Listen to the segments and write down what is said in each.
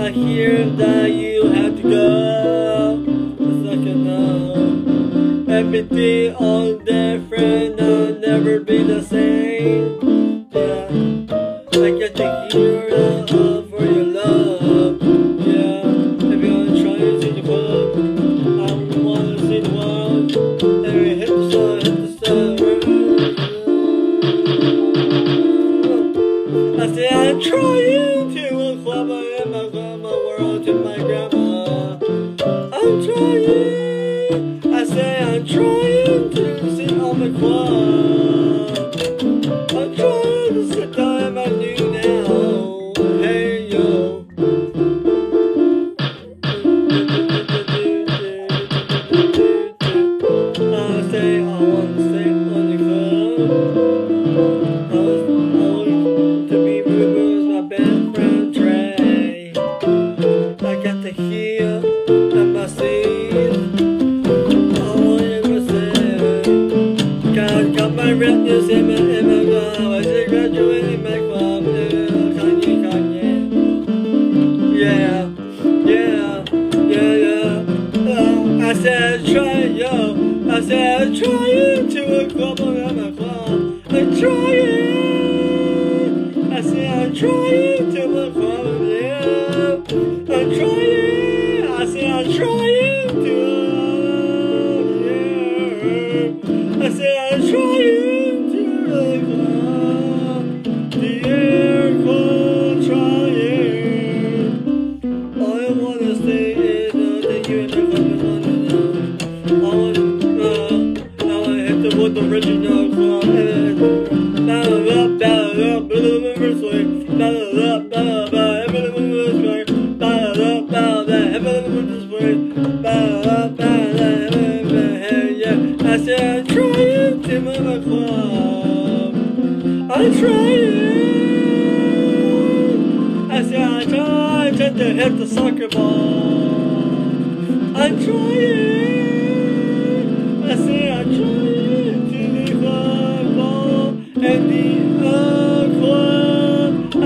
I hear that you have to go. It's like. Everything all different, I'll never be the same. Yeah, I get to hear Trying to in my grandma world to my grandma. I'm trying. Said, try yo. I said, trying to a club around my club. I'm trying. I said, I'm trying to a club, yeah. I'm trying. I said, I'm trying to, yeah. I said, I'm trying original I'm trying to hit the soccer ball. I'm trying.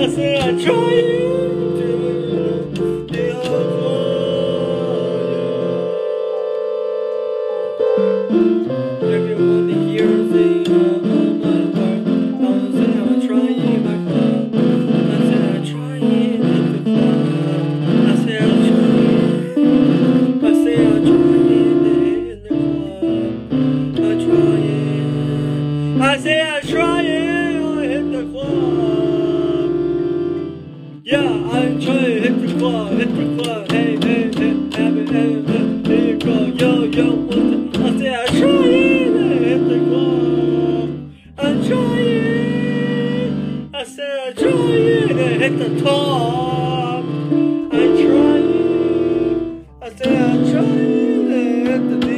I say I'm trying to club. Everyone trying to hit the top. I'm trying. I said I'm trying to hit the.